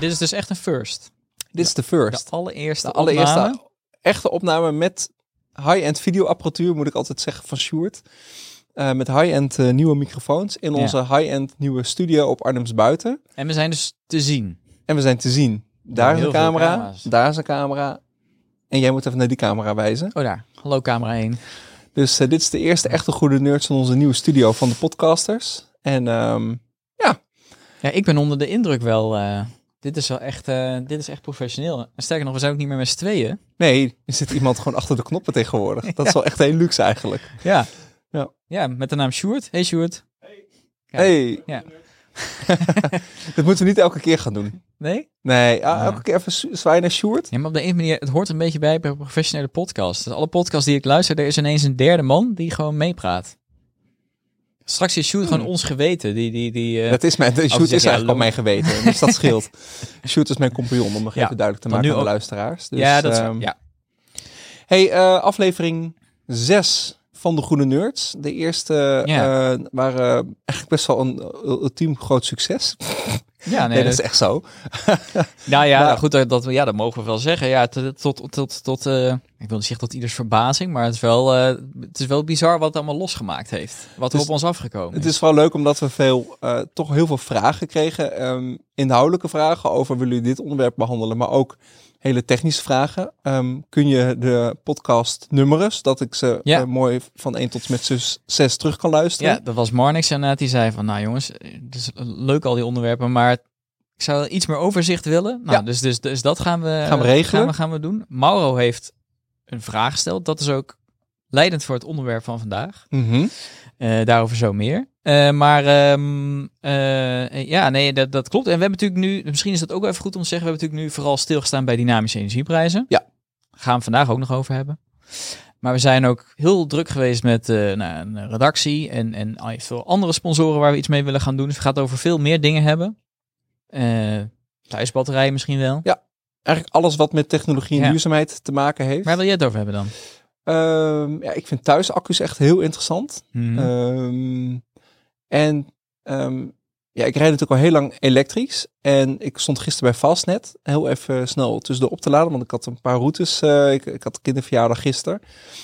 Maar dit is dus echt een first. Dit is de De first. allereerste, De allereerste opname. echte opname met high-end videoapparatuur, moet ik altijd zeggen, van Sjoerd. Eh, met high-end eh, nieuwe microfoons in Ja. onze high-end nieuwe studio op Arnhems Buiten. En we zijn dus te zien. En we zijn te zien. Daar is een camera, daar is een camera. En jij moet even naar die camera wijzen. Oh daar, hallo camera 1. Dus eh, dit is de eerste echte goede nerds van onze nieuwe studio van de podcasters. En ehm, Ja, ik ben onder de indruk wel. Dit is wel echt, eh, dit is echt professioneel. En sterker nog, we zijn ook niet meer met z'n tweeën. nee, er zit iemand gewoon achter de knoppen tegenwoordig. Dat is wel echt heel luxe eigenlijk. Ja. Ja. Ja, met de naam Sjoerd. Hey Sjoerd. Ja. Hey. Ja. dat moeten we niet elke keer gaan doen. Nee? Nee, ah, elke keer even zwaaien naar Sjoerd. Ja, maar op de een manier, het hoort een beetje bij bij een professionele podcast. Dus alle podcasts die ik luister, er is ineens een derde man die gewoon meepraat. Straks is Sjoerd gewoon ons geweten. Die, die, die, eh, Dat is mijn, zeg, is eigenlijk al mijn geweten. Dus dat scheelt. Sjoerd is mijn compagnon, om nog Ja, even duidelijk te maken aan de luisteraars. Dus, ja, dat is, ehm, ja. Hey, eh, aflevering 6 van de Groene Nerds. De eerste Ja. eh, waren eigenlijk best wel een ultiem groot succes. Ja, Nee, dat is echt zo. Nou ja, Maar- goed, dat, dat, ja, dat mogen we wel zeggen. Ja, tot, tot, tot, tot eh, ik wil niet zeggen tot ieders verbazing, maar het is wel, eh, het is wel bizar wat het allemaal losgemaakt heeft. Wat er op ons afgekomen Het is. is vooral leuk omdat we veel, eh, toch heel veel vragen kregen. Ehm, inhoudelijke vragen over willen jullie dit onderwerp behandelen, maar ook hele technische vragen. Ehm, kun je de podcast nummeren, zodat ik ze Ja. eh, mooi van 1 tot met 6 terug kan luisteren? Ja, dat was Marnix inderdaad. Die zei van, nou jongens, het is leuk al die onderwerpen, maar ik zou iets meer overzicht willen. Nou, Ja. dus, dus, dus dat gaan we, Gaan we regelen. Gaan we, gaan we doen. Mauro heeft een vraag gesteld. Dat is ook leidend voor het onderwerp van vandaag. Mhm. Eh, daarover zo meer. Eh, maar ehm, eh, ja, nee, dat, dat klopt. En we hebben natuurlijk nu, misschien is dat ook even goed om te zeggen, we hebben natuurlijk nu vooral stilgestaan bij dynamische energieprijzen. Ja. Gaan we vandaag ook nog over hebben. Maar we zijn ook heel druk geweest met nou, een redactie en, en veel andere sponsoren waar we iets mee willen gaan doen. Dus we gaan het over veel meer dingen hebben. Thuisbatterijen misschien wel. Eigenlijk alles wat met technologie en Ja. duurzaamheid te maken heeft. Waar wil je het over hebben dan? Ehm, ja, ik vind thuisaccu's echt heel interessant. Mhm. Ehm, en ehm, ja, ik rijd natuurlijk al heel lang elektrisch. En ik stond gisteren bij Fastnet heel even snel tussendoor op te laden. Want ik had een paar routes. eh, ik, ik had kinderverjaardag gisteren.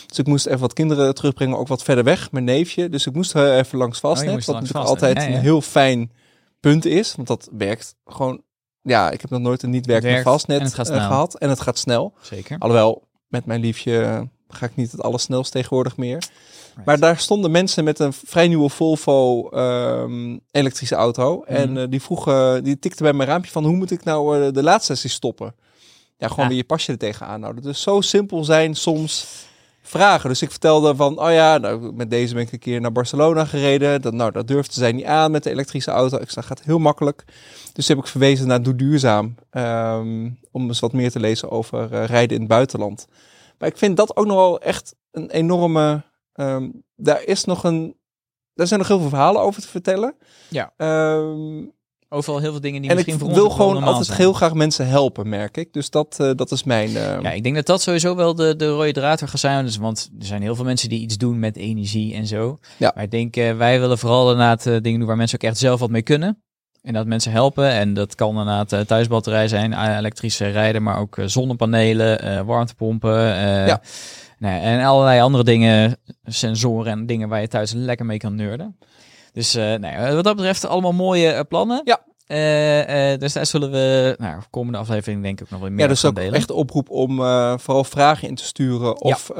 Dus ik moest even wat kinderen terugbrengen, ook wat verder weg. Mijn neefje. Dus ik moest eh, even langs Fastnet. moest wat langs natuurlijk Fastnet, altijd ja, ja. een heel fijn punt is. Want dat werkt gewoon. Ja, ik heb nog nooit een niet werkende Fastnet en het gaat eh, gehad. En het gaat snel. Zeker. Alhoewel, met mijn liefje ga ik niet het allersnelst tegenwoordig meer. Maar daar stonden mensen met een vrij nieuwe Volvo ehm, elektrische auto. En Mhm. eh, die vroegen, die tikte bij mijn raampje van hoe moet ik nou eh, de laadsessie stoppen? Ja, gewoon Ja. weer je pasje er tegenaan houden. Dus zo simpel zijn soms vragen. Dus ik vertelde van, oh ja, nou, met deze ben ik een keer naar Barcelona gereden. Dat, nou, dat durfde zij niet aan met de elektrische auto. Ik zei, gaat heel makkelijk. Dus heb ik verwezen naar Doe Duurzaam. ehm, om eens wat meer te lezen over eh, rijden in het buitenland. Maar ik vind dat ook nog wel echt een enorme... ehm, daar is nog een... Daar zijn nog heel veel verhalen over te vertellen. Ja. Ehm, Overal heel veel dingen die en ik misschien voor ons wil ook wel gewoon altijd zijn. heel graag mensen helpen, merk ik. Dus dat, eh, dat is mijn... ehm, Ja, ik denk dat dat sowieso wel de, de rode draad gaat zijn. Dus, want er zijn heel veel mensen die iets doen met energie en zo. Ja. Maar ik denk, eh, wij willen vooral inderdaad eh, dingen doen waar mensen ook echt zelf wat mee kunnen. En dat mensen helpen. En dat kan inderdaad eh, thuisbatterij zijn, eh, elektrische rijden, maar ook eh, zonnepanelen, warmtepompen. eh, Ja. nou, en allerlei andere dingen, sensoren en dingen waar je thuis lekker mee kan nerden. Dus nou wat dat betreft allemaal mooie plannen. Ja. Eh, dus daar zullen we, nou, komende aflevering denk ik ook nog wel meer Ja, dus ook delen. echt oproep om vooral vragen in te sturen. Of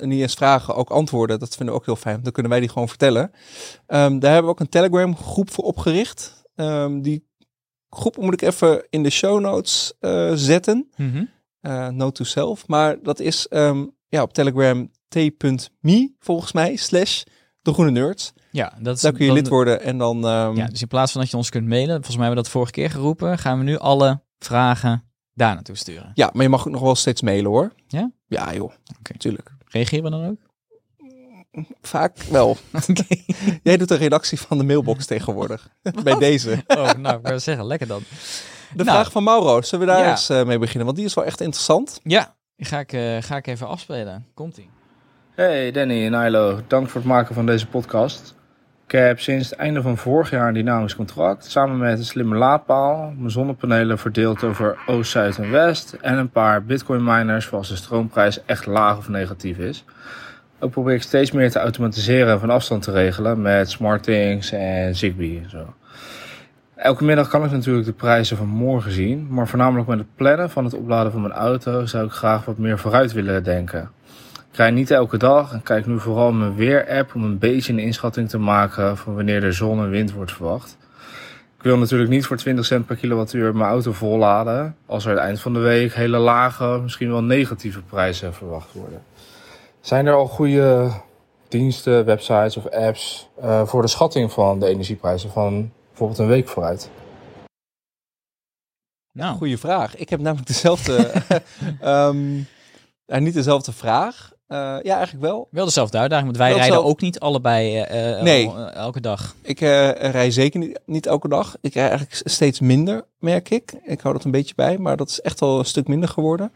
niet eens vragen, ook antwoorden. Dat vinden we ook heel fijn. Dan kunnen wij die gewoon vertellen. Ehm, daar hebben we ook een Telegram groep voor opgericht. Ehm, die groep moet ik even in de show notes eh, zetten. Mhm. Eh note to self. Maar dat is ehm, ja, op Telegram t.me volgens mij. Slash de groene nerds. Ja, dat is, Daar kun je dan- lid worden. En dan... ehm, Ja, dus in plaats van dat je ons kunt mailen, volgens mij hebben we dat vorige keer geroepen, gaan we nu alle vragen daar naartoe sturen. ja, maar je mag ook nog wel steeds mailen hoor. Ja? Ja joh, natuurlijk. Reageren we dan ook? Vaak wel. Jij doet de redactie van de mailbox tegenwoordig. Bij deze. Oh, nou, ik wil zeggen, lekker dan. De Nou. vraag van Mauro, zullen we daar Ja. eens eh, mee beginnen? Want die is wel echt interessant. Ja, die ga ik, eh, ga ik even afspelen. Komt-ie. Hey Danny en Ilo, dank voor het maken van deze podcast. Ik heb sinds het einde van vorig jaar een dynamisch contract. Samen met een slimme laadpaal. Mijn zonnepanelen verdeeld over Oost, Zuid en West. En een paar bitcoin miners voor als de stroomprijs echt laag of negatief is. Ook probeer ik steeds meer te automatiseren en van afstand te regelen met SmartThings en Zigbee en zo. Elke middag kan ik natuurlijk de prijzen van morgen zien, maar voornamelijk met het plannen van het opladen van mijn auto zou ik graag wat meer vooruit willen denken. Ik rij niet elke dag en kijk nu vooral mijn weer-app om een beetje een inschatting te maken van wanneer de zon en wind wordt verwacht. Ik wil natuurlijk niet voor 20 cent per kilowattuur mijn auto volladen, als er het eind van de week hele lage, misschien wel negatieve prijzen verwacht worden. Zijn er al goede diensten, websites of apps uh, voor de schatting van de energieprijzen van bijvoorbeeld een week vooruit? Nou. Goeie vraag. Ik heb namelijk dezelfde, um, niet dezelfde vraag. Uh, ja, eigenlijk wel. Wel dezelfde uitdaging, want wij wel rijden zelf... ook niet allebei uh, nee. elke dag. Ik rij zeker niet, niet, elke dag. Ik rij eigenlijk steeds minder, merk ik. Ik hou dat een beetje bij, maar dat is echt wel een stuk minder geworden.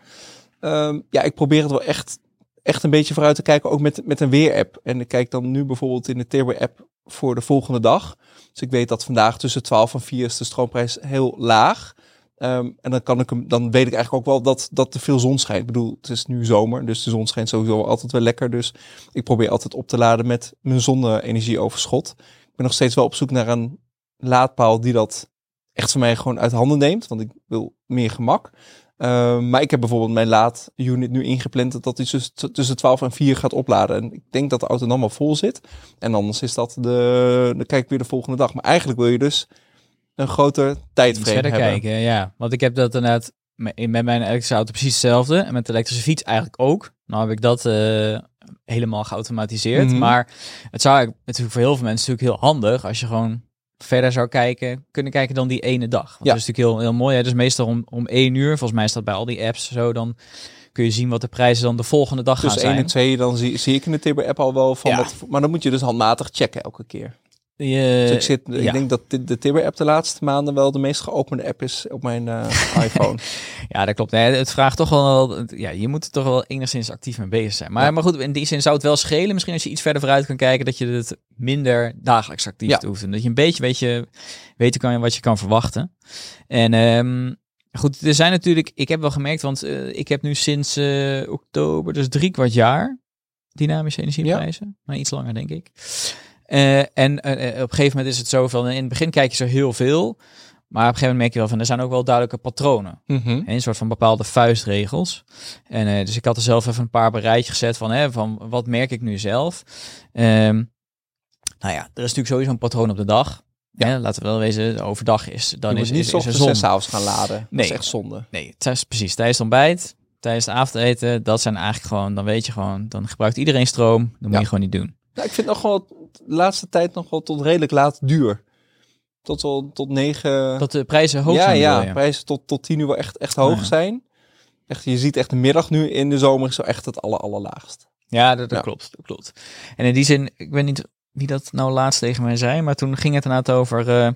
Um, ja, ik probeer het wel echt echt een beetje vooruit te kijken, ook met, met een weer-app. En ik kijk dan nu bijvoorbeeld in de Turbo-app voor de volgende dag. Dus ik weet dat vandaag tussen 12 en 4 is de stroomprijs heel laag. Um, en dan, kan ik hem, dan weet ik eigenlijk ook wel dat, dat er veel zon schijnt. Ik bedoel, het is nu zomer, dus de zon schijnt sowieso altijd wel lekker. Dus ik probeer altijd op te laden met mijn zonne-energieoverschot. Ik ben nog steeds wel op zoek naar een laadpaal die dat echt voor mij gewoon uit handen neemt. Want ik wil meer gemak. Uh, maar ik heb bijvoorbeeld mijn laadunit nu ingepland dat hij tussen, tussen 12 en 4 gaat opladen. En ik denk dat de auto dan wel vol zit. En anders is dat de, dan kijk ik weer de volgende dag. Maar eigenlijk wil je dus een groter tijdframe hebben. kijken, ja. Want ik heb dat inderdaad met mijn elektrische auto precies hetzelfde. En met de elektrische fiets eigenlijk ook. Nou heb ik dat uh, helemaal geautomatiseerd. Mm Maar het zou natuurlijk voor heel veel mensen natuurlijk heel handig als je gewoon verder zou kijken, kunnen kijken dan die ene dag. Want ja. Dat is natuurlijk heel, heel mooi. Hè? Dus meestal om, om één uur, volgens mij staat bij al die apps zo, dan kun je zien wat de prijzen dan de volgende dag gaan zijn. Dus 1 en 2, dan zie, zie ik in de Tibber app al wel van ja. wat, maar dan moet je dus handmatig checken elke keer. Je, dus ik, zit, ik denk dat de, de Tibber-app de laatste maanden wel de meest geopende app is op mijn uh, iPhone. ja, dat klopt. Nee, het vraagt toch wel, ja, je moet er toch wel enigszins actief mee bezig zijn. Maar, ja. maar goed, in die zin zou het wel schelen. Misschien als je iets verder vooruit kan kijken, dat je het minder dagelijks actief ja. hoeft. En dat je een beetje weet je, weten kan wat je kan verwachten. En um, goed, er zijn natuurlijk, ik heb wel gemerkt, want uh, ik heb nu sinds uh, oktober, dus drie kwart jaar, dynamische energieprijzen. Maar iets langer, denk ik. Uh, en uh, op een gegeven moment is het zo van, in het begin kijk je zo heel veel, maar op een gegeven moment merk je wel van, er zijn ook wel duidelijke patronen. Mm -hmm. Een soort van bepaalde vuistregels. En uh, dus ik had er zelf even een paar bereidje gezet van, hè, van wat merk ik nu zelf. Um, nou ja, er is natuurlijk sowieso een patroon op de dag. Ja. Hè, laten we wel wezen, overdag is dan je is, niet is, is er zon. s'avonds gaan laden. Nee. Dat is echt zonde. Nee, is precies. Tijdens het ontbijt, tijdens het avondeten, dat zijn eigenlijk gewoon, dan weet je gewoon, dan gebruikt iedereen stroom. Dat moet ja. je gewoon niet doen. Ja, ik vind nog wel de laatste tijd nog wel tot redelijk laat duur. Tot, wel, tot negen... Dat de prijzen hoog ja, zijn. Ja, ja, prijzen tot, tot tien uur wel echt, echt hoog ja. zijn. Echt, je ziet echt de middag nu in de zomer is zo echt het aller, allerlaagst. Ja, dat, dat ja. klopt. Dat klopt. En in die zin, ik weet niet wie dat nou laatst tegen mij zei, maar toen ging het inderdaad over... Uh,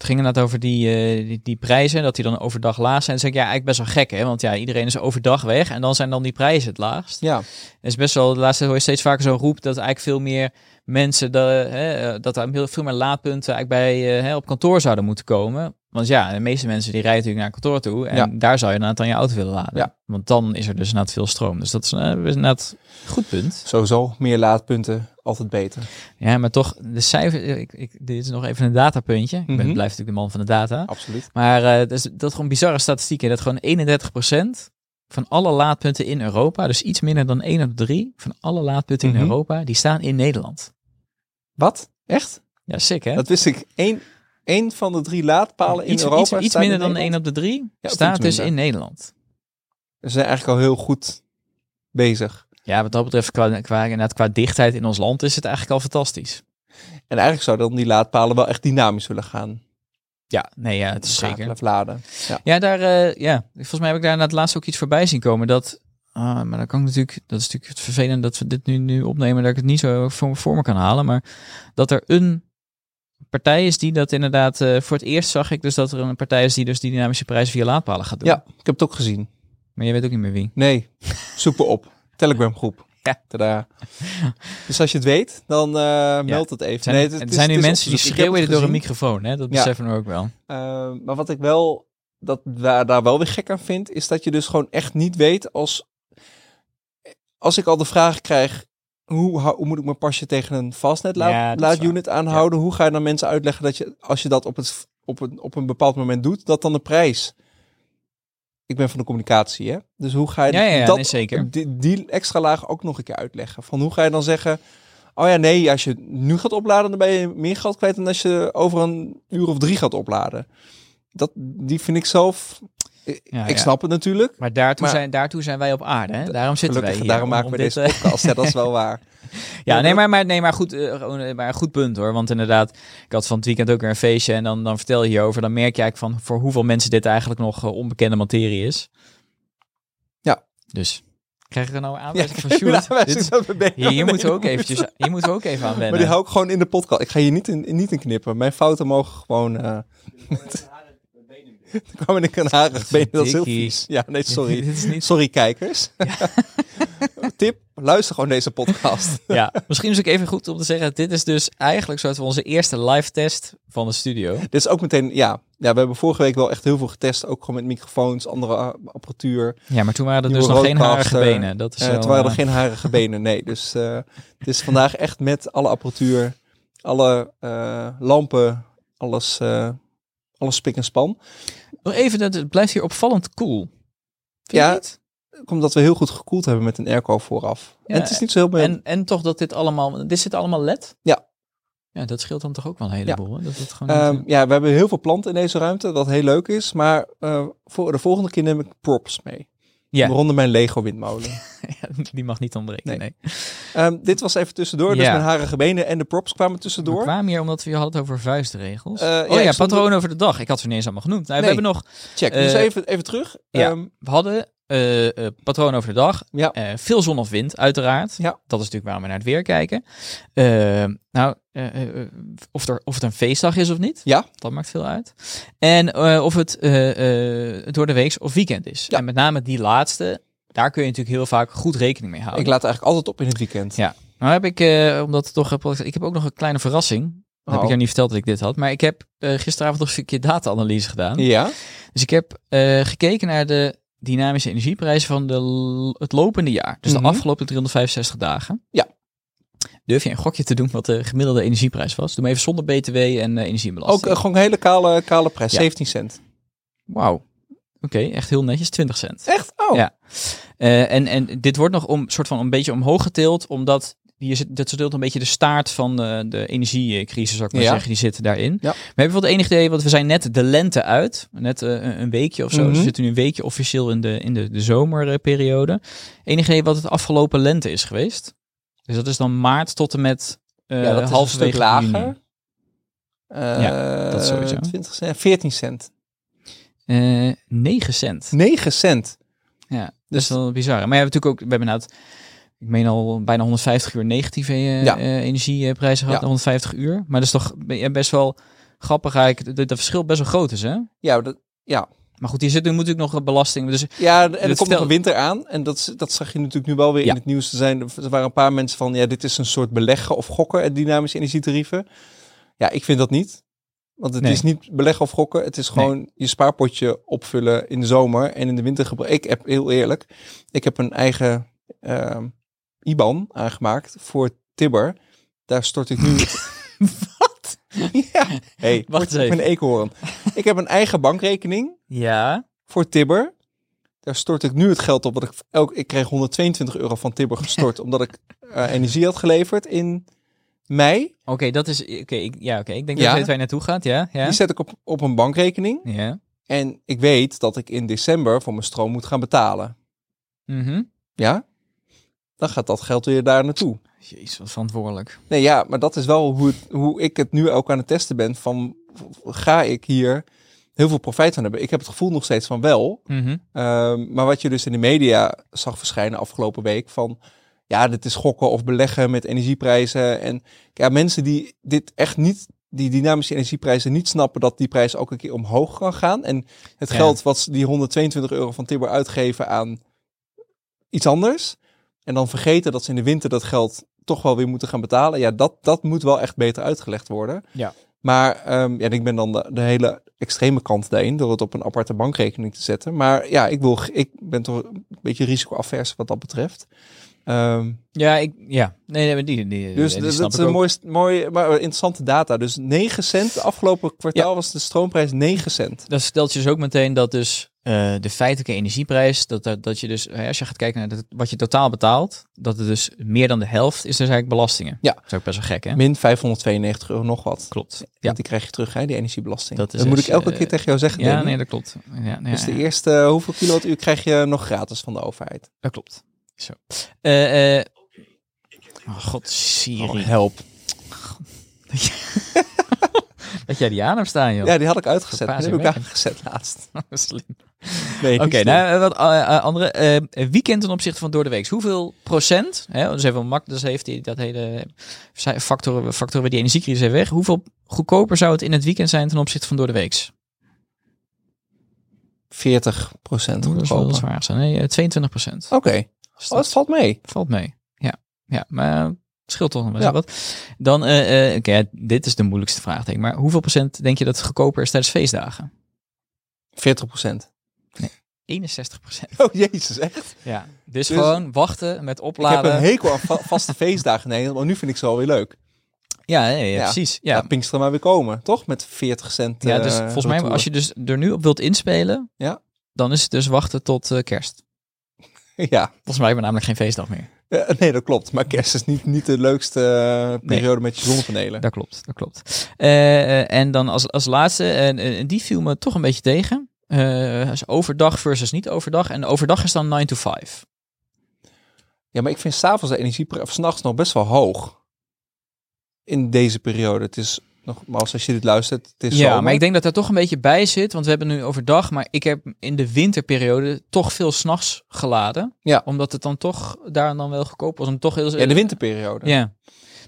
het ging inderdaad over die, uh, die, die, prijzen, dat die dan overdag laag zijn. Zeg ik, ja, eigenlijk best wel gek, hè? Want ja, iedereen is overdag weg en dan zijn dan die prijzen het laagst. Ja. Het is best wel, de laatste hoor je steeds vaker zo roep dat eigenlijk veel meer mensen, de, hè, dat er veel meer laadpunten eigenlijk bij, uh, hè, op kantoor zouden moeten komen. Want ja, de meeste mensen die rijden natuurlijk naar kantoor toe en ja. daar zou je dan je auto willen laden. Ja. Want dan is er dus inderdaad veel stroom. Dus dat is uh, inderdaad een goed punt. Sowieso, meer laadpunten, altijd beter. Ja, maar toch, de cijfer, ik, ik, dit is nog even een datapuntje. Ik ben, mm -hmm. blijf natuurlijk de man van de data. Absoluut. Maar uh, dat is, dat is gewoon bizarre statistieken. Dat gewoon 31% van alle laadpunten in Europa, dus iets minder dan 1 op 3 van alle laadpunten mm -hmm. in Europa, die staan in Nederland. Wat? Echt? Ja, sick hè? Dat wist ik. Eén, één van de drie laadpalen iets, in Europa Iets, iets minder dan één op de drie ja, staat dus in Nederland. Ze zijn eigenlijk al heel goed bezig. Ja, wat dat betreft, qua, qua, qua dichtheid in ons land is het eigenlijk al fantastisch. En eigenlijk zou dan die laadpalen wel echt dynamisch willen gaan. Ja, nee, ja, het is zeker. laden. Ja, ja daar, uh, ja, volgens mij heb ik daar na het laatst ook iets voorbij zien komen. Dat, uh, maar dan kan ik natuurlijk, dat is natuurlijk het vervelend dat we dit nu, nu opnemen, dat ik het niet zo voor, voor me kan halen. Maar dat er een partij is die dat inderdaad, uh, voor het eerst zag ik dus dat er een partij is die dus die dynamische prijzen via laadpalen gaat doen. Ja, ik heb het ook gezien. Maar je weet ook niet meer wie. Nee, zoek me op. Telegram groep. Ja. Tadaa. Dus als je het weet, dan eh meld het even. Zijn, Nee, het- er zijn nu het mensen die schreeuwen door een microfoon, hè? dat Ja. beseffen we ook wel. Eh, maar wat ik wel, dat daar, daar wel weer gek aan vind, is dat je dus gewoon echt niet weet als, als ik al de vraag krijg, hoe, hoe moet ik mijn pasje tegen een vastnet laat, Ja, dat is laadunit aanhouden? Hoe ga je dan mensen uitleggen dat je, als je dat op, het, op, een, op een bepaald moment doet, dat dan de prijs... Ik ben van de communicatie, hè? Dus hoe ga je Ja, ja, ja, dat, nee, zeker. Die, die extra laag ook nog een keer uitleggen? Van hoe ga je dan zeggen... Oh ja, nee, als je nu gaat opladen, dan ben je meer geld kwijt dan als je over een uur of drie gaat opladen. Dat, die vind ik zelf. Ik, Ja, ik ja. snap het natuurlijk. Maar daartoe, Maar- zijn, daartoe zijn wij op aarde, hè? Daarom zitten Gelukkig, wij hier. daarom om- maken om we dit, deze eh, podcast. Dat is wel waar. Ja, nee, maar, maar, nee, maar, goed, eh, eh, maar een goed punt hoor. Want inderdaad, ik had van het weekend ook weer een feestje en dan, dan vertel je hierover. Dan merk je eigenlijk van voor hoeveel mensen dit eigenlijk nog eh, onbekende materie is. Ja. Dus, krijg ik er nou een Ja, aanwijzing van Sjoerd? Dit- Hier, hier moeten we ook eventjes, hier moeten we ook even aan wennen. Maar die hou ik gewoon in de podcast. Ik ga hier niet in, niet in knippen. Mijn fouten mogen gewoon. eh Dan kwamen ik een harig been. Dat is heel vies. Ja, nee, sorry. Dit is niet... Sorry, kijkers. Tip: luister gewoon deze podcast. Ja, misschien is het ook even goed om te zeggen. Dit is dus eigenlijk soort van onze eerste live test van de studio. Dit is ook meteen. Ja, ja, we hebben vorige week wel echt heel veel getest. Ook gewoon met microfoons, andere apparatuur. Ja, maar toen waren er dus nog geen harige benen. Dat is wel, toen waren er eh, geen harige benen, nee. Dus eh, het is vandaag echt met alle apparatuur, alle eh, lampen, alles, alles spik en span. Nog even, dat het blijft hier opvallend cool. Vind Ja, niet? Omdat we heel goed gekoeld hebben met een airco vooraf. Ja, en het is niet zo heel... En, en toch dat dit allemaal... Dit zit allemaal LED? Ja. Ja, dat scheelt dan toch ook wel een heleboel. hè? Dat het gewoon Ehm, niet, ja, we hebben heel veel planten in deze ruimte, wat heel leuk is. Maar eh, voor de volgende keer neem ik props mee. Ja. Waaronder mijn Lego windmolen. die mag niet ontbreken, nee. Nee. Ehm, dit was even tussendoor. Dus Ja. mijn harige benen en de props kwamen We tussendoor. kwamen hier omdat we je hadden over vuistregels. Eh, oh ja, patroon over de dag. Ik had ze niet eens allemaal genoemd. Nou, Nee. We hebben nog... Check, dus Eh, even, even terug. ja. Ehm, We hadden eh, eh, patroon over de dag. ja. Eh, veel zon of wind, uiteraard. Ja. Dat is natuurlijk waarom we naar het weer kijken. Nou, of, er, of het een feestdag is of niet. Ja. Dat maakt veel uit. En of het door de week of weekend is. Ja. En met name die laatste, daar kun je natuurlijk heel vaak goed rekening mee houden. Ik laat eigenlijk altijd op in het weekend. Ja. Nou heb ik, omdat het toch ik heb ook nog een kleine verrassing. Dat heb Oh. ik jou niet verteld dat ik dit had. Maar ik heb gisteravond nog een keer data-analyse gedaan. Ja. Dus ik heb gekeken naar de dynamische energieprijzen van de, het lopende jaar. Dus Mhm. de afgelopen 365 dagen. Ja. Durf je een gokje te doen wat de gemiddelde energieprijs was? Doe maar even zonder BTW en eh, energiebelasting. Ook eh, gewoon een hele kale, kale prijs, Ja. 17 cent. Wauw. Oké, echt heel netjes, 20 cent. Echt? Oh. Ja. Eh, en, en dit wordt nog om, soort van een beetje omhoog getild, omdat hier zit, dat deelt een beetje de staart van de, de energiecrisis, zou ik maar Ja. zeggen, die zit daarin. Ja. We hebben wel het enige idee, want we zijn net de lente uit, net eh, een- weekje of zo. Dus we zitten nu een weekje officieel in de, in de, de zomerperiode. Enig idee wat het afgelopen lente is geweest. Dus dat is dan maart tot en met eh ja, dat is halverwege stuk lager. juni. Eh, dat sowieso. 20 cent, 14 cent. Eh 9 cent. 9 cent. Ja, dat Dus- is wel bizar. Maar je hebt natuurlijk ook, we hebben inderdaad, ik meen al bijna 150 uur negatieve eh, Ja. eh, energieprijzen gehad, Ja. 150 uur. Maar dat is toch best wel grappig eigenlijk, dat dat verschil best wel groot is, hè? Ja, dat, ja. Maar goed, hier zit nu moet natuurlijk nog belasting. Dus ja en er komt nog vertel- een winter aan. En dat, dat zag je natuurlijk nu wel weer Ja. in het nieuws te zijn. Er waren een paar mensen van, ja, dit is een soort beleggen of gokken, dynamische energietarieven. Ja, ik vind dat niet. Want het Nee. is niet beleggen of gokken. Het is gewoon je spaarpotje opvullen in de zomer en in de winter gebruiken. Ik heb, heel eerlijk, ik heb een eigen ehm, IBAN aangemaakt voor Tibber. Daar stort ik nu... Wat? ja. Hey, Wacht eens even. Ik ben een eekhoorn. ik heb een eigen bankrekening Ja. voor Tibber. Daar stort ik nu het geld op. Wat ik, elk, ik kreeg 122 euro van Tibber gestort. omdat ik eh, energie had geleverd in mei. Oké, dat is, oké, ja, oké. Ik denk Ja. dat ik weet waar je naartoe gaat, ja. Ja. Die zet ik op, op een bankrekening. ja. En ik weet dat ik in december voor mijn stroom moet gaan betalen. Mhm. Ja? Dan gaat dat geld weer daar naartoe. Jezus, wat verantwoordelijk. Nee, ja, maar dat is wel hoe, het, hoe ik het nu ook aan het testen ben. Van, ga ik hier heel veel profijt van hebben? Ik heb het gevoel nog steeds van wel. Mhm. Ehm, maar wat je dus in de media zag verschijnen afgelopen week van ja, dit is gokken of beleggen met energieprijzen. En ja, mensen die dit echt niet, die dynamische energieprijzen niet snappen dat die prijs ook een keer omhoog kan gaan. En het Ja. geld wat die 122 euro van Tibber uitgeven aan iets anders. En dan vergeten dat ze in de winter dat geld toch wel weer moeten gaan betalen. Ja, dat, dat moet wel echt beter uitgelegd worden. Ja. Maar ehm, ja, ik ben dan de, de hele extreme kant daarin door het op een aparte bankrekening te zetten. Maar ja, ik, wil, ik ben toch een beetje risicoavers wat dat betreft. Ehm, Ja, ik, ja. Nee, nee, die, die, dus die dat, is een mooi, mooi, maar interessante data. Dus 9 cent, afgelopen kwartaal was de stroomprijs 9 cent. Dat stelt je dus ook meteen dat dus eh, de feitelijke energieprijs, dat, dat, dat je dus, als je gaat kijken naar dat, wat je totaal betaalt, dat het dus meer dan de helft is dus eigenlijk belastingen. Ja. Dat is ook best wel gek, hè? Min 592 euro nog wat. Klopt. Ja. Die krijg je terug, hè, die energiebelasting. Dat is Dat moet dus, ik elke eh, keer tegen jou zeggen. ja nee, dat klopt. Ja, nee, Dus de ja, eerste, eh, hoeveel kilowattuur krijg je nog gratis van de overheid? dat klopt. Zo. Oh god, Siri. Oh, help. dat jij die aan hebt staan, joh. Ja, die had ik uitgezet. Die heb ik aangezet laatst. Slim. Nee, Oké, nou, wat eh, eh, andere. eh, weekend ten opzichte van door de week. Hoeveel procent, hè, dus even mak, dus heeft hij dat hele factoren, factoren waar die energiecrisis heeft weg. Hoeveel goedkoper zou het in het weekend zijn ten opzichte van door de week? 40 procent Dat is wel goedkoper. zwaar. zijn. Nee, eh, 22 procent. Oké, Dus oh, dat valt mee. valt mee. Ja, ja maar het scheelt toch nog wel Ja. wat. Dan, oké, ja, dit is de moeilijkste vraag, denk ik. Maar hoeveel procent denk je dat het goedkoper is tijdens feestdagen? 40 procent. 61 procent. Oh jezus, echt? Ja, dus, Dus- gewoon wachten met Ik heb opladen. een hekel aan va- vaste feestdagen in Nederland, maar nu vind ik ze wel weer leuk. Ja, nee, ja, Ja. precies. Ja. Laat Pinksteren maar weer komen, toch? Met 40 cent. Ja, dus eh, volgens mij, als je dus er nu op wilt inspelen, Ja. dan is het dus wachten tot eh, kerst. Ja, Volgens mij hebben we namelijk geen feestdag meer. Nee, dat klopt. Maar kerst is niet, niet de leukste eh, periode met je zonnepanelen. Dat klopt, dat klopt. En dan als, als laatste, en en die viel me toch een beetje tegen. Is overdag versus niet overdag. En overdag is dan 9 to 5. Ja, maar ik vind s'avonds de energieprijs, of s'nachts nog best wel hoog. In deze periode. Het is nog, maar als je dit luistert, het is Ja, zomer. maar ik denk dat er toch een beetje bij zit. Want we hebben nu overdag, maar ik heb in de winterperiode toch veel s'nachts geladen. Ja. Omdat het dan toch daar dan wel goedkoop was. En toch heel, Ja, de winterperiode. Ja.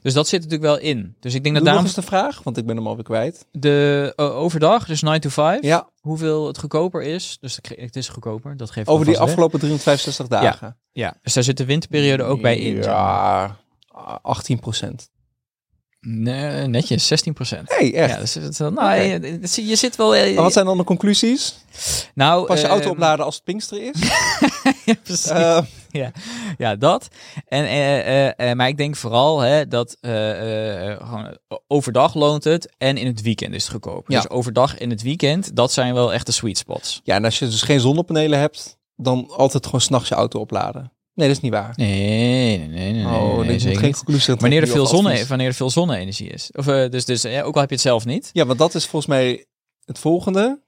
Dus dat zit natuurlijk wel in. Dus ik denk dat daarom eens de vraag, want ik ben hem alweer kwijt. de eh, overdag, dus 9 to 5, Ja, hoeveel het goedkoper is. Dus het is goedkoper, dat geeft over die afgelopen 365 dagen. Ja, dus daar zit de winterperiode ook bij in. Ja, 18 procent. Nee, netjes, 16 procent. Nee, echt. Ja, dus nou, je, je- je zit wel... wat zijn dan de conclusies? nou, Pas je auto opladen als het Pinkster is? ja, precies. Eh, Ja, dat. En, eh, eh, eh, maar ik denk vooral hè, dat gewoon overdag loont het en in het weekend is het goedkoper. Ja. Dus overdag en het weekend, dat zijn wel echt de sweet spots. ja, en als je dus geen zonnepanelen hebt, dan altijd gewoon s'nachts je auto opladen. Nee, dat is niet waar. Nee, nee, nee, nee, oh, nee, zeker geen conclusie Wanneer er, veel zonne, wanneer er veel zonne-energie is. Of, eh, dus, dus ook al heb je het zelf niet. Ja, want dat is volgens mij het volgende.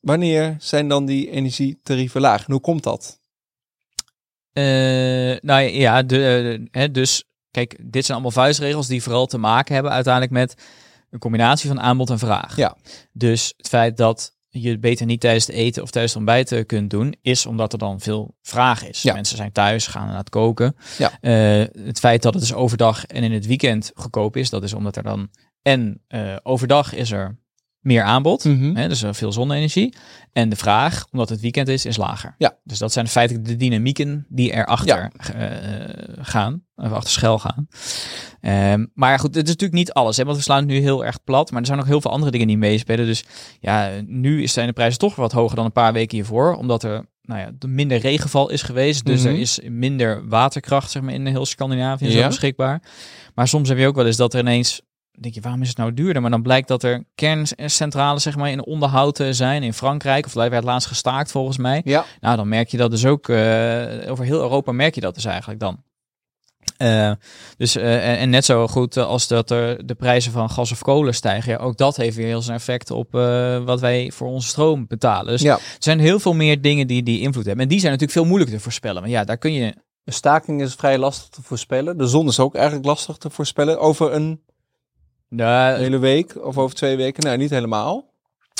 Wanneer zijn dan die energietarieven laag? En hoe komt dat? Eh, nou ja, de, eh, hè, dus kijk, dit zijn allemaal vuistregels die vooral te maken hebben uiteindelijk met een combinatie van aanbod en vraag. Ja. Dus het feit dat je het beter niet tijdens het eten of tijdens het ontbijt kunt doen, is omdat er dan veel vraag is. Ja. Mensen zijn thuis, gaan naar het koken. Ja. Eh, het feit dat het dus overdag en in het weekend goedkoop is, dat is omdat er dan en eh, overdag is er meer aanbod. Mhm. Hè, dus er veel zonne-energie. En de vraag, omdat het weekend is, is lager. Ja. Dus dat zijn feitelijk de dynamieken die erachter eh, gaan. Of achter schuil gaan. Ehm, maar goed, het is natuurlijk niet alles. Hè, want we slaan het nu heel erg plat. Maar er zijn nog heel veel andere dingen die meespelen. Dus ja, nu zijn de prijzen toch wat hoger dan een paar weken hiervoor. Omdat er nou ja, de minder regenval is geweest. Dus Mhm. er is minder waterkracht zeg maar, in heel Scandinavië zo beschikbaar. Maar soms heb je ook wel eens dat er ineens denk je, waarom is het nou duurder? Maar dan blijkt dat er kerncentrales zeg maar, in onderhoud zijn in Frankrijk. Of dat werd laatst gestaakt volgens mij. Ja, Nou, dan merk je dat dus ook. eh, over heel Europa merk je dat dus eigenlijk dan. Eh, dus, eh, en, net zo goed als dat er de prijzen van gas of kolen stijgen. Ja, ook dat heeft weer heel zijn effect op wat wij voor onze stroom betalen. Dus ja. er zijn heel veel meer dingen die, die invloed hebben. En die zijn natuurlijk veel moeilijker te voorspellen. Maar ja, daar kun je... De staking is vrij lastig te voorspellen. De zon is ook eigenlijk lastig te voorspellen. Over een Nou, hele week of over twee weken. Nou, niet helemaal.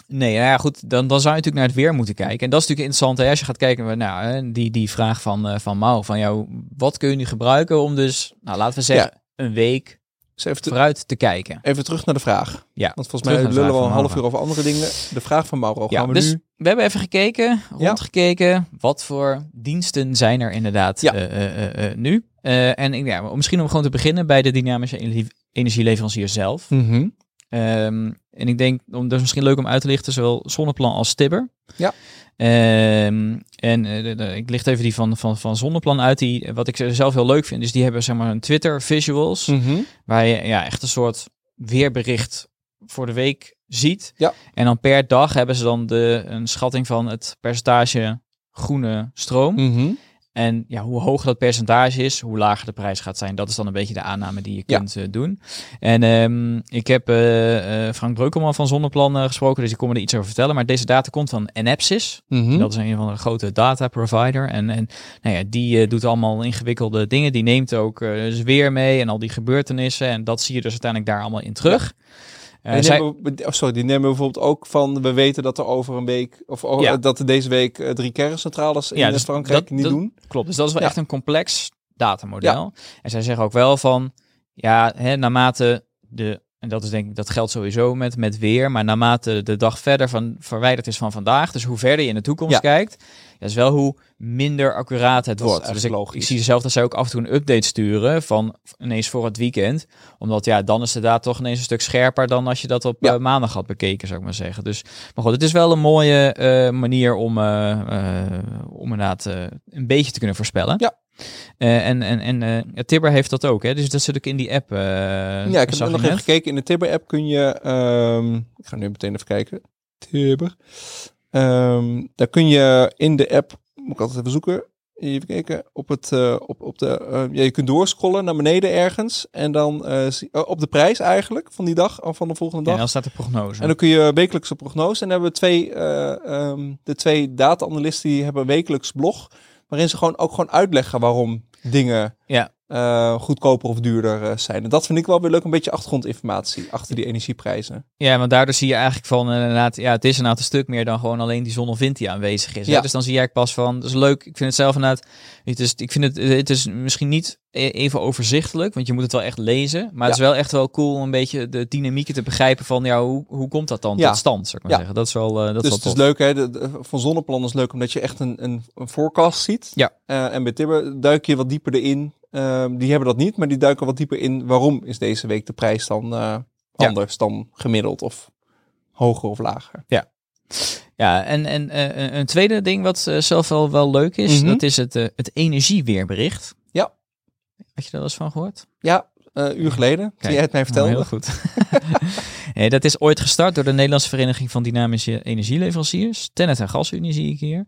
Nee, nou ja, goed, dan, dan zou je natuurlijk naar het weer moeten kijken. En dat is natuurlijk interessant. Hè? Als je gaat kijken naar nou, die, die vraag van, eh van Mau, van jou, wat kun je nu gebruiken om dus, nou laten we zeggen, een week Dus even, te- vooruit te kijken. even terug naar de vraag. Ja, Want volgens mij de lullen we een half uur over andere dingen. De vraag van Mauro Ja, gaan we dus nu... we hebben even gekeken, Ja. rondgekeken. Wat voor diensten zijn er inderdaad Ja. eh, eh, nu? En ja, misschien om gewoon te beginnen bij de dynamische energieleverancier zelf. Mhm. Ehm, en ik denk, om, dat is misschien leuk om uit te lichten, zowel Zonneplan als Tibber. Ja. Ehm, en eh, de- de- ik licht even die van, van, van Zonneplan uit. Die, wat ik zelf heel leuk vind, is die hebben zeg maar een Twitter visuals. Mhm. Waar je ja, echt een soort weerbericht voor de week ziet. Ja. En dan per dag hebben ze dan de, een schatting van het percentage groene stroom. Mhm. En ja, hoe hoger dat percentage is, hoe lager de prijs gaat zijn. Dat is dan een beetje de aanname die je Ja. kunt eh, doen. En ehm, ik heb eh, eh, Frank Breukelman van Zonneplan gesproken, dus ik kon me er iets over vertellen. Maar deze data komt van Enapsys. Mhm. Dat is een van de grote data provider. En, en nou ja, die doet allemaal ingewikkelde dingen. Die neemt ook dus weer mee en al die gebeurtenissen. En dat zie je dus uiteindelijk daar allemaal in terug. En die zij- nemen we- oh, sorry, die nemen bijvoorbeeld ook van... We weten dat er over een week... Of Ja. dat er deze week eh, drie kerncentrales in Ja, eh, dus Frankrijk dat- niet dat- doen. Klopt, dus dat is wel Ja. echt een complex datamodel. En zij zeggen ook wel van, ja, hè, naarmate de, en dat is denk ik, dat geldt sowieso met, met weer, maar naarmate de dag verder van verwijderd is van vandaag, dus hoe verder je in de toekomst Ja. kijkt, dat is wel hoe minder accuraat het Dat is wordt. Dus ik, ik logisch. zie zelf dat zij ook af en toe een update sturen van ineens voor het weekend, omdat ja, dan is de data toch ineens een stuk scherper dan als je dat op Ja. eh, maandag had bekeken, zou ik maar zeggen. Dus, maar goed, het is wel een mooie eh, manier om, eh, om inderdaad een beetje te kunnen voorspellen. Ja. Eh, en en, en eh, ja, Tibber heeft dat ook, hè? dus dat zit ook in die app. eh, ja, ik heb nog even gekeken. In de Tibber-app kun je... ehm, ik ga nu meteen even kijken. Tibber. Ehm, daar kun je in de app... Moet ik altijd even zoeken. Even kijken. Op, het, op, op de, ja, je kunt doorscrollen naar beneden ergens. En dan zie- oh, op de prijs eigenlijk van die dag. Of van de volgende Ja, dag. en dan staat de prognose. En dan kun je wekelijkse prognose. En dan hebben we twee, ehm, de twee data-analysten die hebben een wekelijks blog. Waarin ze gewoon ook gewoon uitleggen waarom dingen Ja. Eh, goedkoper of duurder eh, zijn. En dat vind ik wel weer leuk, een beetje achtergrondinformatie achter die energieprijzen. Ja, want daardoor zie je eigenlijk van eh, inderdaad, ja, het is een stuk meer dan gewoon alleen die zon of wind die aanwezig is. Hè? Ja. Dus dan zie je eigenlijk pas van, dat is leuk. Ik vind het zelf inderdaad, het is, ik vind het, het is misschien niet e- even overzichtelijk, want je moet het wel echt lezen. Maar het is wel echt wel cool om een beetje de dynamieken te begrijpen van, ja, hoe, hoe komt dat dan Ja. tot stand, zou ik maar Ja. zeggen. Dat is wel, dat dus is het wel is tof. leuk, hè? De, de- van Zonneplan is leuk omdat je echt een, een, een forecast ziet. Ja. En bij Tibber duik je wat dieper erin. Ehm, die hebben dat niet, maar die duiken wat dieper in. Waarom is deze week de prijs dan eh, Ja. anders dan gemiddeld of hoger of lager? Ja, en, en eh, een- tweede ding wat eh, zelf wel, wel leuk is, Mhm. dat is het, het energieweerbericht. Ja. Had je daar wel eens van gehoord? Ja, een uur geleden, toen Kijk, jij het mij vertelde. Nou, heel goed. nee, dat is ooit gestart door de Nederlandse Vereniging van Dynamische Energieleveranciers. Tennet en GasUnie zie ik hier.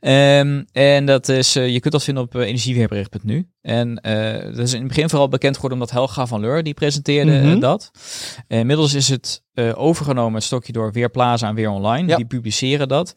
Ehm, en dat is, eh, je kunt dat vinden op eh, energieweerbericht.nu. En eh, dat is in het begin vooral bekend geworden omdat Helga van Leur, die presenteerde eh, Mhm. dat. Eh, inmiddels is het eh, overgenomen, het stokje door Weerplaza en Weer Online. Ja. Die publiceren dat.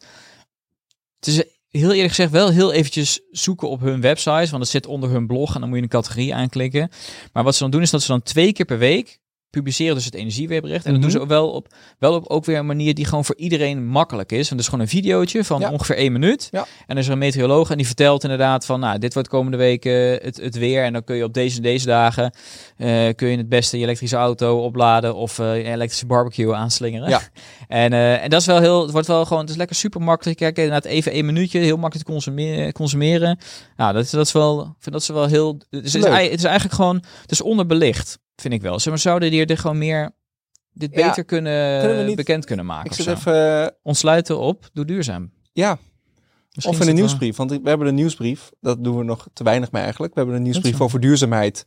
Het is heel eerlijk gezegd wel heel eventjes zoeken op hun website, want het zit onder hun blog en dan moet je een categorie aanklikken. Maar wat ze dan doen is dat ze dan twee keer per week publiceren dus het energieweerbericht. En dat doen Mhm. ze wel op, wel op ook weer een manier die gewoon voor iedereen makkelijk is. Het is gewoon een videootje van Ja. ongeveer één minuut. Ja. En er is een meteoroloog en die vertelt inderdaad van, nou, dit wordt komende week eh, het, het weer. En dan kun je op deze en deze dagen, eh, kun je het beste je elektrische auto opladen of eh, je elektrische barbecue aanslingeren. Ja. En, eh, en dat is wel heel, het wordt wel gewoon, het is lekker super makkelijk. Kijk, inderdaad even één minuutje, heel makkelijk te consumeren. consumeren. Nou, dat, is- dat is wel, ik vind dat ze wel heel, het is, het is eigenlijk gewoon, het is onderbelicht, vind ik wel. Maar, zouden die er gewoon meer, dit Ja. beter kunnen, Kunnen we niet- bekend kunnen maken Ik zit even, eh, Ontsluiten op, doe duurzaam. ja, Misschien of in een nieuwsbrief. Want we hebben een nieuwsbrief, dat doen we nog te weinig mee eigenlijk. We hebben een nieuwsbrief over duurzaamheid.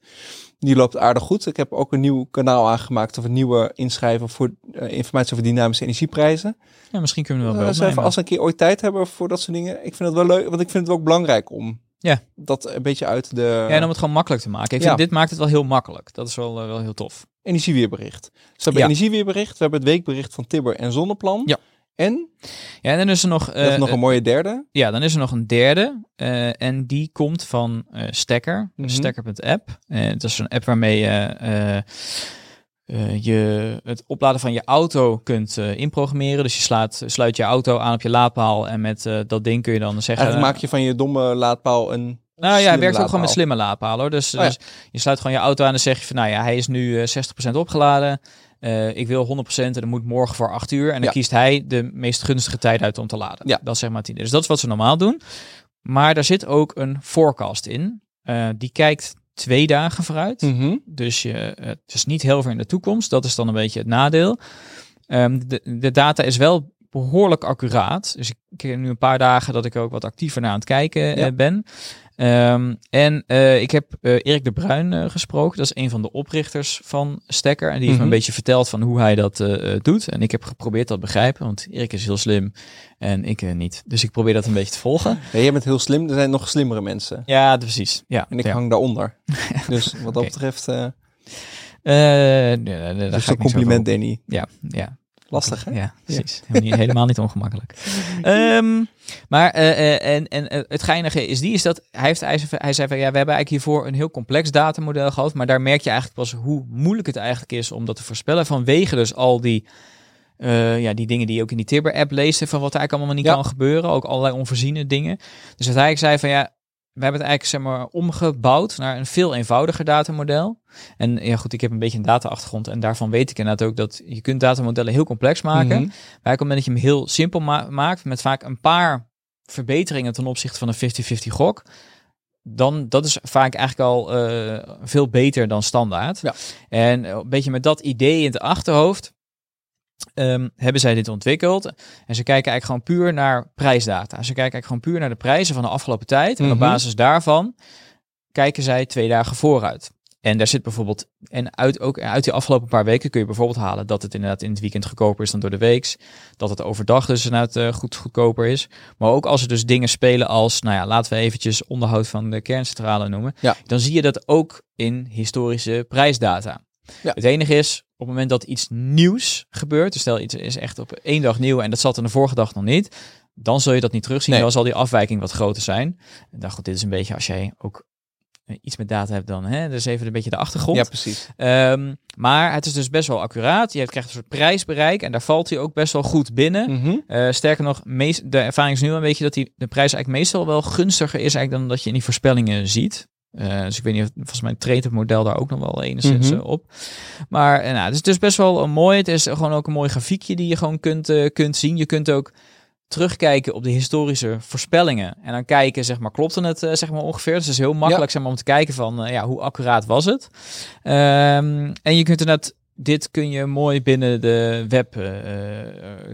Die loopt aardig goed. Ik heb ook een nieuw kanaal aangemaakt of een nieuwe inschrijven voor eh, informatie over dynamische energieprijzen. Ja, misschien kunnen we Uh, wel wel eens even, opnemen. als we een keer ooit tijd hebben voor dat soort dingen. Ik vind het wel leuk, want ik vind het ook belangrijk om Ja. dat een beetje uit de Ja, en om het gewoon makkelijk te maken. Ik Ja. vind, dit maakt het wel heel makkelijk. Dat is wel, eh, wel heel tof. energieweerbericht. Dus we hebben Ja. energieweerbericht, we hebben het weekbericht van Tibber en Zonneplan. Ja. En Ja, en dan is er nog, hebben eh, nog een mooie derde. Ja, dan is er nog een derde. eh, en die komt van Stekker. Mhm. Stekker.app. Eh dat is een app waarmee je eh, je het opladen van je auto kunt eh, inprogrammeren. Dus je slaat, sluit je auto aan op je laadpaal. En met eh, dat ding kun je dan zeggen... Eigenlijk maak je van je domme laadpaal een Nou ja, hij werkt ook gewoon met slimme laadpalen. Hoor. Dus, Oh ja. dus je sluit gewoon je auto aan en zeg je van, nou ja, hij is nu eh, 60% opgeladen. Ik wil 100% en dan moet morgen voor 8 uur. En dan Ja. kiest hij de meest gunstige tijd uit om te laden. Ja. Dat zeg maar 10. Dus dat is wat ze normaal doen. Maar daar zit ook een forecast in. Die kijkt twee dagen vooruit. Mhm. Dus je, het is niet heel ver in de toekomst. Dat is dan een beetje het nadeel. Ehm, de, de data is wel behoorlijk accuraat. Dus ik, heb nu een paar dagen dat ik ook wat actiever naar aan het kijken eh, Ja. ben. Ehm, en eh, ik heb eh, Erik de Bruin eh, gesproken. Dat is een van de oprichters van Stekker. En die heeft me Mhm. een beetje verteld van hoe hij dat doet. En ik heb geprobeerd dat te begrijpen. Want Erik is heel slim en ik niet. Dus ik probeer dat een beetje te volgen. Ja, jij bent heel slim. Er zijn nog slimmere mensen. Ja, precies. Ja, En ik ja. hang daaronder. dus wat dat betreft, nee, nee, daar dus ga een compliment. Danny. Ja, ja. Lastig, hè? Ja, precies. Helemaal, niet, helemaal niet ongemakkelijk. Ehm, maar eh, eh, en, en eh, het geinige is die, is dat hij, heeft, hij, zei- hij zei van ja, we hebben eigenlijk hiervoor een heel complex datamodel gehad, maar daar merk je eigenlijk pas hoe moeilijk het eigenlijk is om dat te voorspellen vanwege dus al die, ja, die dingen die je ook in die Tibber-app leest, van wat er eigenlijk allemaal niet Ja. kan gebeuren, ook allerlei onvoorziene dingen. Dus uiteindelijk zei van ja, we hebben het eigenlijk zeg maar omgebouwd naar een veel eenvoudiger datamodel. En ja goed, ik heb een beetje een data-achtergrond en daarvan weet ik inderdaad ook dat je kunt datamodellen heel complex maken. Mhm. Maar op het moment dat je hem heel simpel ma- maakt, met vaak een paar verbeteringen ten opzichte van een 50-50 gok, dan dat is vaak eigenlijk al eh, veel beter dan standaard. Ja. En eh, een beetje met dat idee in het achterhoofd ehm, hebben zij dit ontwikkeld. En ze kijken eigenlijk gewoon puur naar prijsdata. Ze kijken eigenlijk gewoon puur naar de prijzen van de afgelopen tijd. En op Mhm. basis daarvan kijken zij twee dagen vooruit. En daar zit bijvoorbeeld, en uit, ook uit die afgelopen paar weken kun je bijvoorbeeld halen dat het inderdaad in het weekend goedkoper is dan door de weeks. Dat het overdag dus inderdaad eh, goed goedkoper is. Maar ook als er dus dingen spelen als, nou ja, laten we eventjes onderhoud van de kerncentrale noemen. Ja. Dan zie je dat ook in historische prijsdata. Ja. Het enige is, op het moment dat iets nieuws gebeurt, dus stel iets is echt op één dag nieuw en dat zat er de vorige dag nog niet, dan zul je dat niet terugzien. Nee. Dan zal die afwijking wat groter zijn. En dan goed, dit is een beetje als jij ook eh, iets met data hebt dan, hè, dus even een beetje de achtergrond. Ja, precies. Ehm, maar het is dus best wel accuraat. Je krijgt een soort prijsbereik en daar valt hij ook best wel goed binnen. Mhm. Eh, sterker nog, meest, de ervaring is nu een beetje dat die, de prijs eigenlijk meestal wel gunstiger is eigenlijk dan dat je in die voorspellingen ziet. Eh, dus ik weet niet, of, volgens mij treedt het model daar ook nog wel enigszins Mhm. eh, op. Maar eh, nou, het is dus best wel een mooi. Het is gewoon ook een mooi grafiekje die je gewoon kunt, kunt zien. Je kunt ook terugkijken op de historische voorspellingen. En dan kijken, zeg maar, klopte het zeg maar ongeveer. Dus het is heel makkelijk zeg maar, om te kijken van, ja, hoe accuraat was het? Ehm, en je kunt inderdaad, dit kun je mooi binnen de web eh, eh,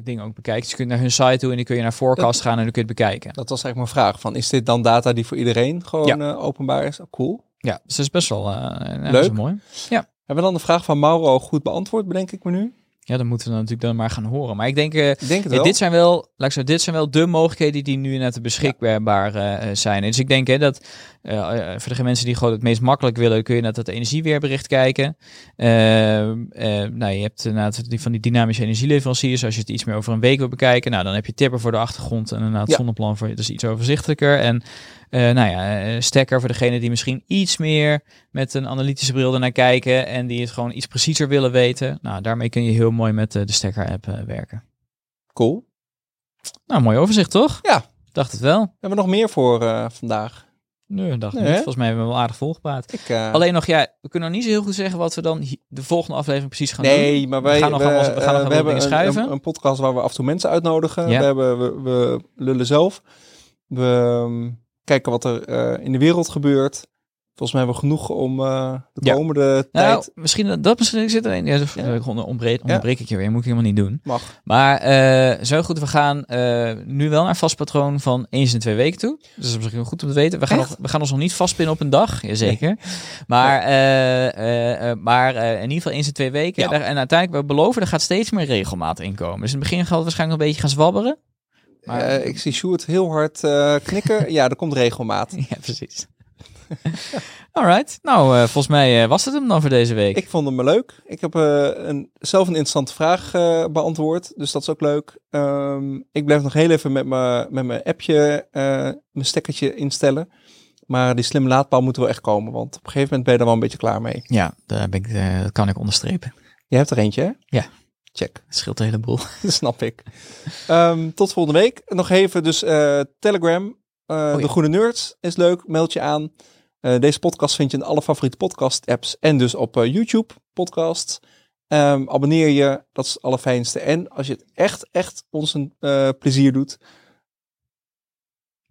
dingen ook bekijken. Dus je kunt naar hun site toe en dan kun je naar forecast gaan en dan kun je het bekijken. Dat was eigenlijk mijn vraag. Van, is dit dan data die voor iedereen gewoon Ja. eh, openbaar is? Oh, cool. Ja, dus dat is best wel ja, Leuk. mooi. Hebben we dan de vraag van Mauro goed beantwoord, bedenk ik me nu? Ja, dan moeten we natuurlijk dan maar gaan horen. Maar ik denk, Ik denk het Ja, wel. dit zijn wel, laat ik zeggen, dit zijn wel de mogelijkheden die nu net beschikbaar zijn. Dus ik denk hè, dat eh, eh, voor de mensen die gewoon het meest makkelijk willen, kun je naar dat energieweerbericht kijken. Ehm, eh, nou, je hebt inderdaad die van die dynamische energieleveranciers. Als je het iets meer over een week wil bekijken, nou, dan heb je Tipper voor de achtergrond en inderdaad Ja. Zonneplan voor je. Dus iets overzichtelijker. En eh, nou ja, Stekker voor degene die misschien iets meer met een analytische bril ernaar kijken en die het gewoon iets preciezer willen weten. Nou, daarmee kun je heel mooi met de Stekker-app werken. Cool. Nou, mooi overzicht, toch? Ja. Dacht het wel. Hebben we nog meer voor vandaag? Nee, dacht Nee, niet. hè? Volgens mij hebben we wel aardig volgepraat. Ik, eh, Alleen nog, ja, we kunnen nog niet zo heel goed zeggen wat we dan de volgende aflevering precies gaan doen. nee, maar wij we gaan nog we, we gaan nog eh, we hebben een, schuiven. een, een podcast waar we af en toe mensen uitnodigen. Ja. We, hebben, we, we lullen zelf. We ehm, kijken wat er eh, in de wereld gebeurt. Volgens mij hebben we genoeg om eh, de Ja. komende Nou, tijd... misschien dat misschien zit er een. Ja, dat- Ja. ik onderbreek, onderbreek ik je weer. Moet ik helemaal niet doen. Mag. Maar eh, zo goed, we gaan eh, nu wel naar vast patroon van eens in twee weken toe. Dus dat is misschien wel goed om te weten. We gaan, nog, we gaan ons nog niet vastpinnen op een dag, jazeker. Maar, maar in ieder geval eens in twee weken. Daar- en uiteindelijk, we beloven, er gaat steeds meer regelmaat in komen. Dus in het begin gaat het waarschijnlijk een beetje gaan zwabberen. Maar, ik zie Sjoerd heel hard knikken. ja, er komt regelmaat. ja, precies. Alright, nou, eh, volgens mij eh, was het hem dan voor deze week. Ik vond hem leuk. Ik heb eh, een, zelf een interessante vraag beantwoord. Dus dat is ook leuk. Ehm, ik blijf nog heel even met mijn appje, mijn stekkertje instellen. Maar die slimme laadpaal moet wel echt komen. Want op een gegeven moment ben je er wel een beetje klaar mee. Ja, daar ben ik, dat kan ik onderstrepen. Je hebt er eentje, hè? Ja. Check. Dat scheelt een heleboel. Dat snap ik. Ehm, tot volgende week. Nog even dus Telegram. Oh, De. Groene Nerds is leuk, meld je aan. Eh, deze podcast vind je in alle favoriete podcast apps en dus op eh, YouTube podcast. Ehm, abonneer je, dat is het allerfijnste. En als je het echt, echt ons een eh, plezier doet,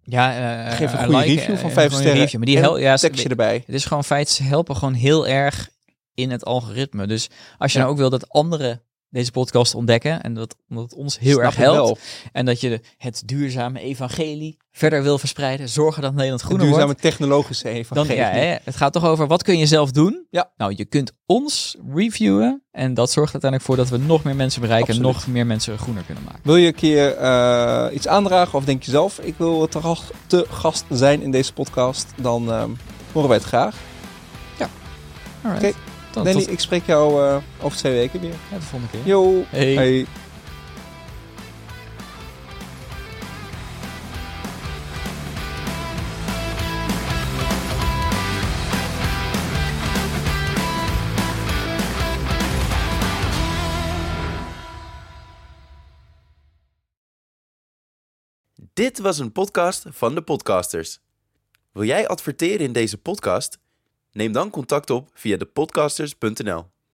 Ja, eh, geef een goede like, review van vijf een sterren. review. Maar die hel, ja, tekstje erbij. Het is gewoon feit, ze helpen gewoon heel erg in het algoritme. Dus als je Ja. nou ook wil dat anderen deze podcast ontdekken en dat, omdat het ons heel Snap erg helpt en dat je het duurzame evangelie verder wil verspreiden, zorgen dat Nederland De groener duurzame wordt. technologische Dan, evangelie. ja, hè, het gaat toch over wat kun je zelf doen? Ja. Nou, je kunt ons reviewen en dat zorgt uiteindelijk voor dat we nog meer mensen bereiken en nog meer mensen groener kunnen maken. Wil je een keer eh, iets aandragen of denk je zelf, ik wil te gast, te gast zijn in deze podcast, dan ehm, horen wij het graag. Alright. Oké. Dan Danny, tot ik spreek jou eh, over twee weken weer. ja, de volgende keer. Yo. Hey. Hey. Dit was een podcast van de podcasters. Wil jij adverteren in deze podcast? Neem dan contact op via depodcasters.nl.